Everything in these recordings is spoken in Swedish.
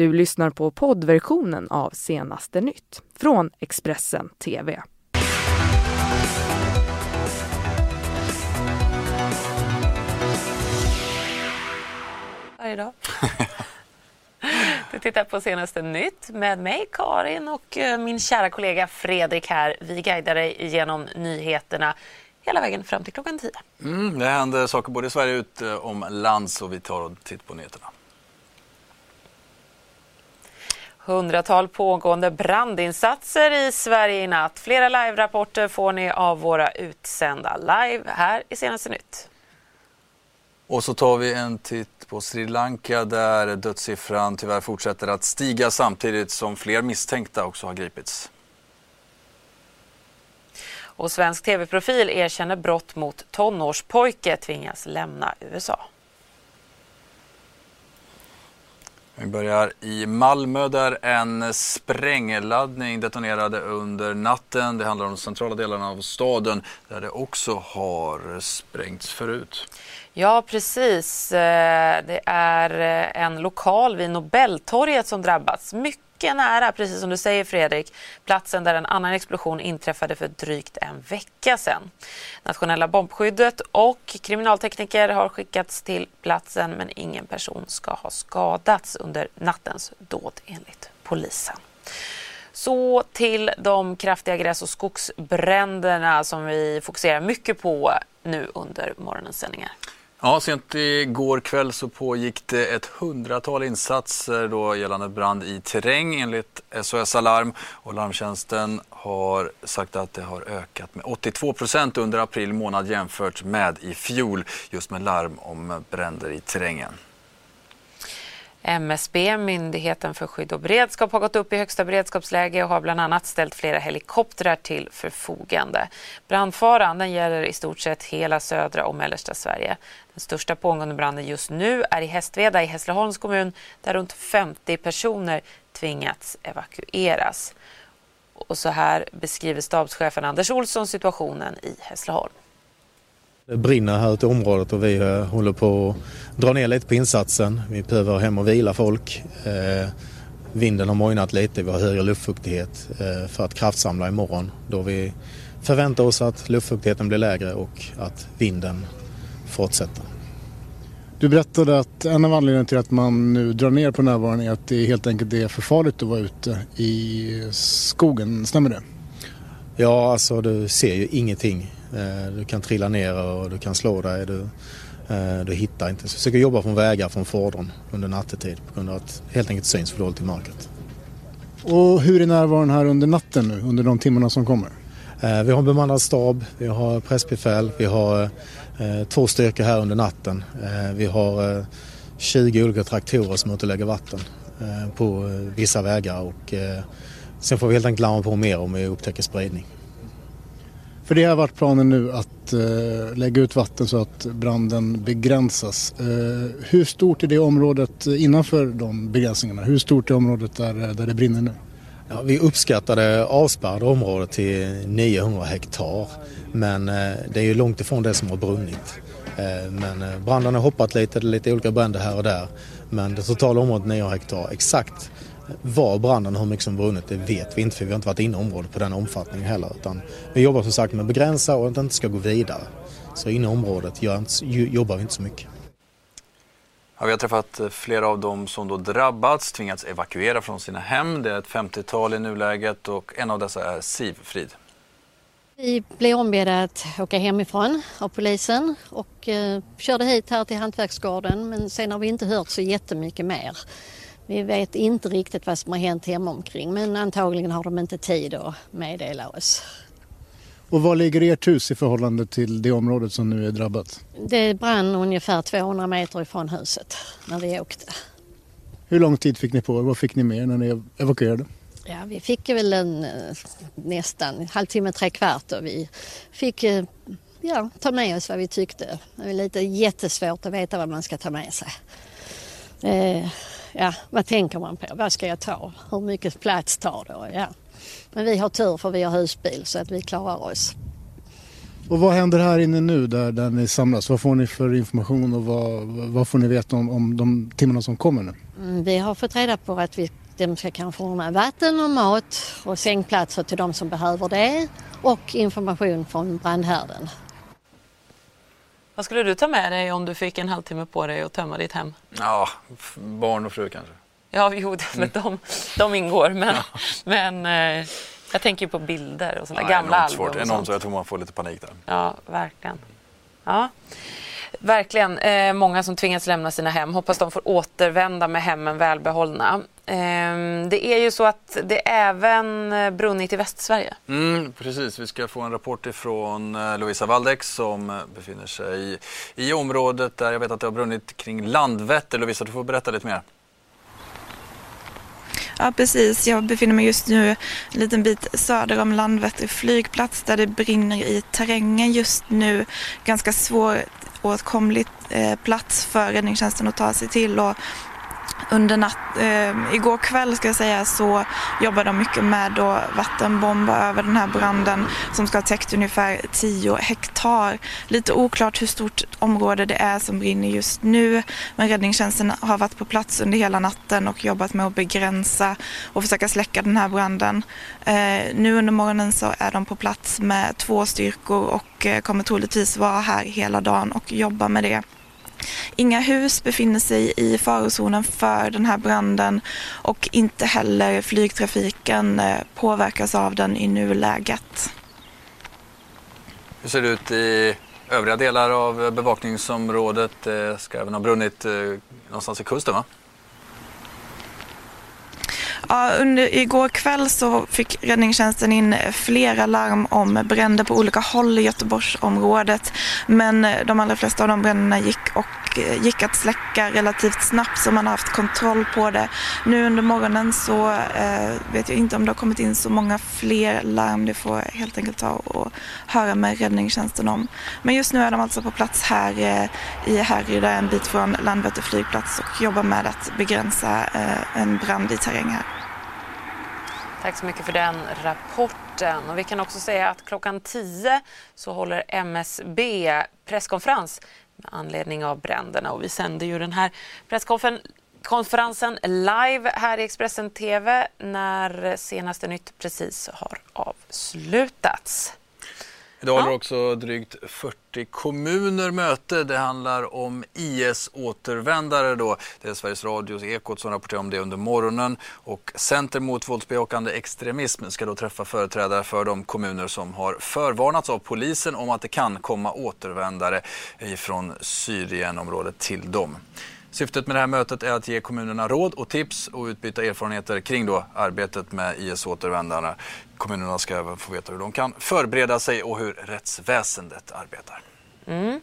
Du lyssnar på poddversionen av Senaste nytt från Expressen TV. Varje dag. Du tittar på senaste nytt med mig, Karin, och eh, min kära kollega Fredrik här. Vi guidar dig igenom nyheterna hela vägen fram till klockan 10. Mm, det händer saker både i Sverige och utom lands och vi tar och titt på nyheterna. Hundratal pågående brandinsatser i Sverige i natt. Flera live-rapporter får ni av våra utsända live här i Senaste nytt. Och så tar vi en titt på Sri Lanka där dödssiffran tyvärr fortsätter att stiga samtidigt som fler misstänkta också har gripits. Och svensk tv-profil erkänner brott mot tonårspojke tvingas lämna USA. Vi börjar i Malmö där en sprängladdning detonerade under natten. Det handlar om de centrala delarna av staden där det också har sprängts förut. Ja, precis. Eh, det är eh, en lokal vid Nobeltorget som drabbats. Mycket mycket nära, precis som du säger Fredrik, platsen där en annan explosion inträffade för drygt en vecka sedan. Nationella bombskyddet och kriminaltekniker har skickats till platsen men ingen person ska ha skadats under nattens dåd enligt polisen. Så till de kraftiga gräs och skogsbränderna som vi fokuserar mycket på nu under morgonens sändningar. Ja, sent igår kväll så pågick det ett hundratal insatser då gällande brand i terräng enligt SOS Alarm och larmtjänsten har sagt att det har ökat med 82 procent under april månad jämfört med i fjol just med larm om bränder i terrängen. MSB, Myndigheten för skydd och beredskap, har gått upp i högsta beredskapsläge och har bland annat ställt flera helikoptrar till förfogande. Brandfaran den gäller i stort sett hela södra och mellersta Sverige. Den största pågående branden just nu är i Hästveda i Hässleholms kommun där runt 50 personer tvingats evakueras. Och så här beskriver stabschefen Anders Olsson situationen i Hässleholm. Det brinner här ute i området och vi eh, håller på att dra ner lite på insatsen. Vi behöver hem och vila folk. Eh, vinden har mojnat lite, vi har högre luftfuktighet eh, för att kraftsamla imorgon då vi förväntar oss att luftfuktigheten blir lägre och att vinden fortsätter. Du berättade att en av anledningarna till att man nu drar ner på närvaron är att det helt enkelt är för farligt att vara ute i skogen, stämmer det? Ja, alltså du ser ju ingenting du kan trilla ner och du kan slå dig. Du, eh, du hittar inte. Så försöker jobba från vägar, från fordon under nattetid på grund av att helt enkelt syns för dåligt i mörkret. Och hur är närvaron här under natten nu, under de timmarna som kommer? Eh, vi har en bemannad stab, vi har pressbefäl, vi har två styrkor här under natten. Vi har 20 olika traktorer som lägger vatten på vissa vägar och sen får vi helt enkelt larma på mer om vi upptäcker spridning. För det har varit planen nu att eh, lägga ut vatten så att branden begränsas. Eh, hur stort är det området innanför de begränsningarna? Hur stort är området där, där det brinner nu? Ja, vi uppskattade avspärrade området till 900 hektar men eh, det är ju långt ifrån det som har brunnit. Eh, men eh, branden har hoppat lite, det är lite olika bränder här och där men det totala området 900 hektar. Exakt var branden och hur mycket som brunnit det vet vi inte för vi har inte varit inne i området på den omfattningen heller. Utan vi jobbar som sagt med att begränsa och att det inte ska gå vidare. Så inne i området jobbar vi inte så mycket. Ja, vi har träffat flera av dem som då drabbats, tvingats evakuera från sina hem. Det är ett 50-tal i nuläget och en av dessa är Siv Frid. Vi blev ombedda att åka hemifrån av polisen och eh, körde hit här till Hantverksgården men sen har vi inte hört så jättemycket mer. Vi vet inte riktigt vad som har hänt hemomkring men antagligen har de inte tid att meddela oss. Och var ligger ert hus i förhållande till det området som nu är drabbat? Det brann ungefär 200 meter ifrån huset när vi åkte. Hur lång tid fick ni på er? Vad fick ni med när ni evakuerade? Ja, vi fick väl en, eh, nästan en halvtimme, tre kvart och vi fick eh, ja, ta med oss vad vi tyckte. Det är lite jättesvårt att veta vad man ska ta med sig. Eh, ja, vad tänker man på? Vad ska jag ta? Hur mycket plats tar det? Ja. Men vi har tur för vi har husbil så att vi klarar oss. Och vad händer här inne nu där, där ni samlas? Vad får ni för information och vad, vad får ni veta om, om de timmarna som kommer nu? Mm, vi har fått reda på att vi, de ska kanske ordna vatten och mat och sängplatser till de som behöver det och information från brandhärden. Vad skulle du ta med dig om du fick en halvtimme på dig att tömma ditt hem? Ja, barn och fru kanske. Ja, jo, mm. de, de ingår. Men, ja. men eh, jag tänker på bilder och sådana gamla album. Svårt. Enormt svårt. Jag tror man får lite panik där. Ja, verkligen. Ja. Verkligen. Eh, många som tvingas lämna sina hem. Hoppas de får återvända med hemmen välbehållna. Eh, det är ju så att det även eh, brunnit i Västsverige. Mm, precis. Vi ska få en rapport ifrån eh, Lovisa Waldeck som eh, befinner sig i området där jag vet att det har brunnit kring Landvetter. Lovisa, du får berätta lite mer. Ja, precis. Jag befinner mig just nu en liten bit söder om Landvetter flygplats där det brinner i terrängen just nu. Ganska svåråtkomlig eh, plats för räddningstjänsten att ta sig till och under natt, eh, igår kväll ska jag säga så jobbade de mycket med att vattenbomba över den här branden som ska ha täckt ungefär 10 hektar. Lite oklart hur stort område det är som brinner just nu men räddningstjänsten har varit på plats under hela natten och jobbat med att begränsa och försöka släcka den här branden. Eh, nu under morgonen så är de på plats med två styrkor och eh, kommer troligtvis vara här hela dagen och jobba med det. Inga hus befinner sig i farozonen för den här branden och inte heller flygtrafiken eh, påverkas av den i nuläget. Hur ser det ut i övriga delar av bevakningsområdet? Det ska även ha brunnit eh, någonstans i kusten va? Ja, under, igår kväll så fick räddningstjänsten in flera larm om bränder på olika håll i Göteborgsområdet. Men eh, de allra flesta av de bränderna gick, och, Eh, gick att släcka relativt snabbt så man har haft kontroll på det. Nu under morgonen så eh, vet jag inte om det har kommit in så många fler larm. Det får jag helt enkelt ta och höra med räddningstjänsten om. Men just nu är de alltså på plats här eh, i Härryda en bit från Landvetter flygplats och jobbar med att begränsa eh, en brand i terräng här. Tack så mycket för den rapporten. Och vi kan också säga att klockan 10 så håller MSB presskonferens med anledning av bränderna och vi sänder ju den här presskonferensen live här i Expressen TV när senaste nytt precis har avslutats. Idag håller också drygt 40 kommuner möte. Det handlar om IS-återvändare. Då. Det är Sveriges Radios Ekot som rapporterar om det under morgonen. Och Center mot våldsbejakande extremism ska då träffa företrädare för de kommuner som har förvarnats av polisen om att det kan komma återvändare från Syrienområdet till dem. Syftet med det här mötet är att ge kommunerna råd och tips och utbyta erfarenheter kring då arbetet med IS-återvändarna. Kommunerna ska även få veta hur de kan förbereda sig och hur rättsväsendet arbetar. Mm.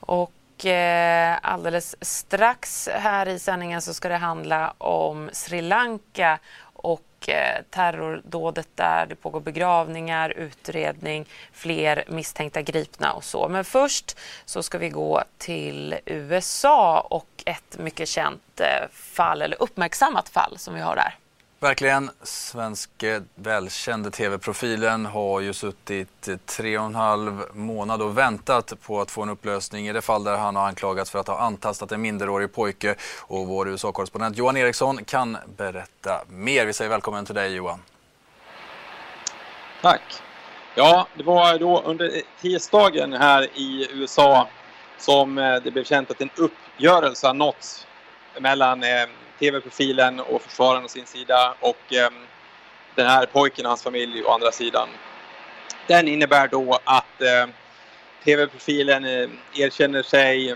Och eh, alldeles strax här i sändningen så ska det handla om Sri Lanka och Eh, terrordådet där. Det pågår begravningar, utredning, fler misstänkta gripna och så. Men först så ska vi gå till USA och ett mycket känt eh, fall, eller uppmärksammat fall som vi har där. Verkligen. Svenske välkände tv-profilen har ju suttit tre och en halv månad och väntat på att få en upplösning i det fall där han har anklagats för att ha antastat en minderårig pojke. Och vår USA-korrespondent Johan Eriksson kan berätta mer. Vi säger välkommen till dig Johan. Tack. Ja, det var då under tisdagen här i USA som eh, det blev känt att en uppgörelse har nåtts mellan eh, tv-profilen och försvararen å sin sida och eh, den här pojken och hans familj å andra sidan. Den innebär då att eh, tv-profilen eh, erkänner sig,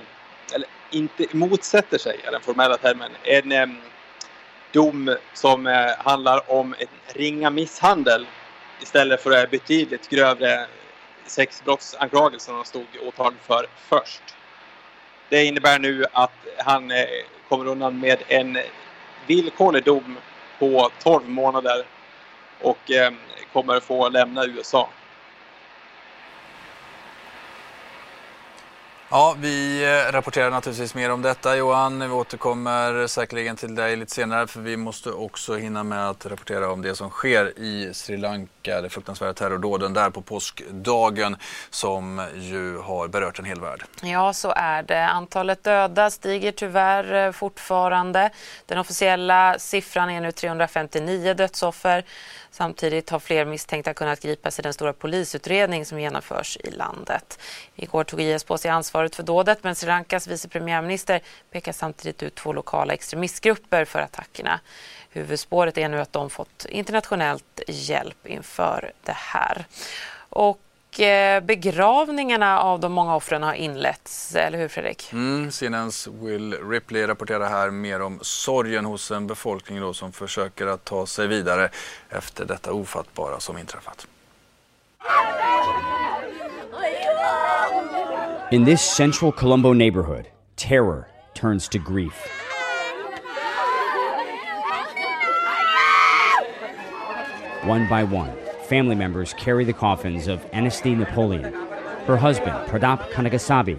eller inte motsätter sig, är den formella termen, en ehm, dom som eh, handlar om en ringa misshandel istället för betydligt grövre sexbrottsanklagelser som de stod åtalad för först. Det innebär nu att han eh, kommer undan med en villkorlig dom på 12 månader och eh, kommer få lämna USA. Ja, vi eh, rapporterar naturligtvis mer om detta Johan. Vi återkommer säkerligen till dig lite senare för vi måste också hinna med att rapportera om det som sker i Sri Lanka, det fruktansvärda terrordåden där på påskdagen som ju har berört en hel värld. Ja, så är det. Antalet döda stiger tyvärr eh, fortfarande. Den officiella siffran är nu 359 dödsoffer. Samtidigt har fler misstänkta kunnat gripas i den stora polisutredning som genomförs i landet. Igår tog IS på sig ansvaret för dådet men Sri Lankas vice premiärminister pekar samtidigt ut två lokala extremistgrupper för attackerna. Huvudspåret är nu att de fått internationellt hjälp inför det här. Och eh, begravningarna av de många offren har inletts, eller hur Fredrik? Mm, CNNs Will Ripley rapporterar här mer om sorgen hos en befolkning då som försöker att ta sig vidare efter detta ofattbara som inträffat. In this central Colombo neighborhood, terror turns to grief. One by one, family members carry the coffins of Anastie Napoleon, her husband, Pradap Kanagasabi,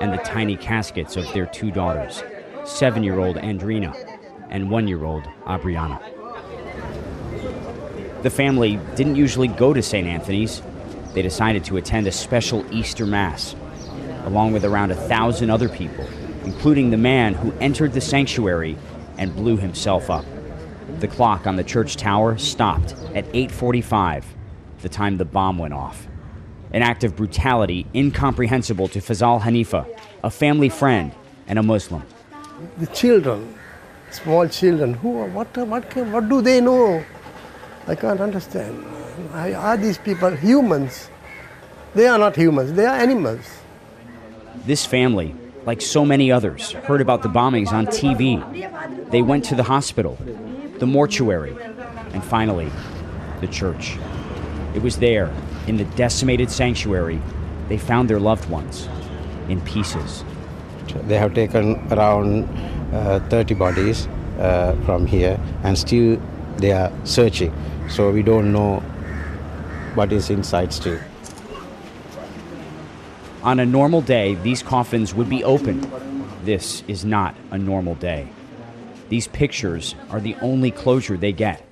and the tiny caskets of their two daughters, seven year old Andrina and one year old Abriana. The family didn't usually go to St. Anthony's. They decided to attend a special Easter Mass, along with around a thousand other people, including the man who entered the sanctuary and blew himself up. The clock on the church tower stopped at 8:45, the time the bomb went off. An act of brutality incomprehensible to Fazal Hanifa, a family friend and a Muslim. The children, small children, who what what what do they know? I can't understand. Are these people humans? They are not humans. They are animals. This family, like so many others, heard about the bombings on TV. They went to the hospital, the mortuary, and finally, the church. It was there, in the decimated sanctuary, they found their loved ones in pieces. They have taken around uh, 30 bodies uh, from here, and still they are searching. So we don't know what is inside still. On a normal day, these coffins would be opened. This is not a normal day. These pictures are the only closure they get.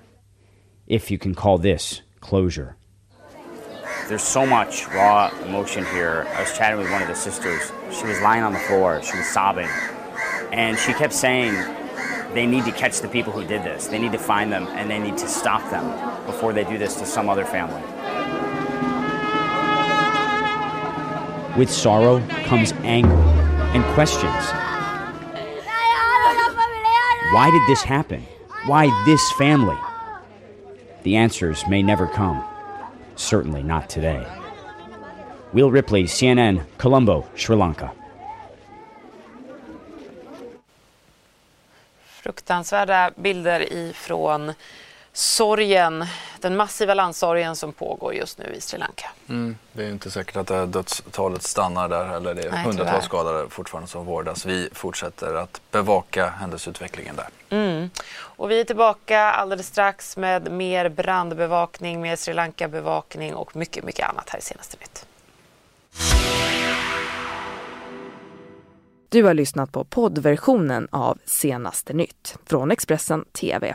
If you can call this closure. There's so much raw emotion here. I was chatting with one of the sisters. She was lying on the floor, she was sobbing. And she kept saying, they need to catch the people who did this. They need to find them and they need to stop them before they do this to some other family. With sorrow comes anger and questions. Why did this happen? Why this family? The answers may never come. Certainly not today. Will Ripley, CNN, Colombo, Sri Lanka. Fruktansvärda bilder ifrån sorgen, den massiva landsorgen som pågår just nu i Sri Lanka. Mm, det är inte säkert att det här dödstalet stannar där eller det är Nej, hundratals tyvärr. skadade fortfarande som vårdas. Vi fortsätter att bevaka händelseutvecklingen där. Mm. Och vi är tillbaka alldeles strax med mer brandbevakning, mer Sri Lanka-bevakning och mycket, mycket annat här i Senaste Nytt. Du har lyssnat på poddversionen av Senaste Nytt från Expressen TV.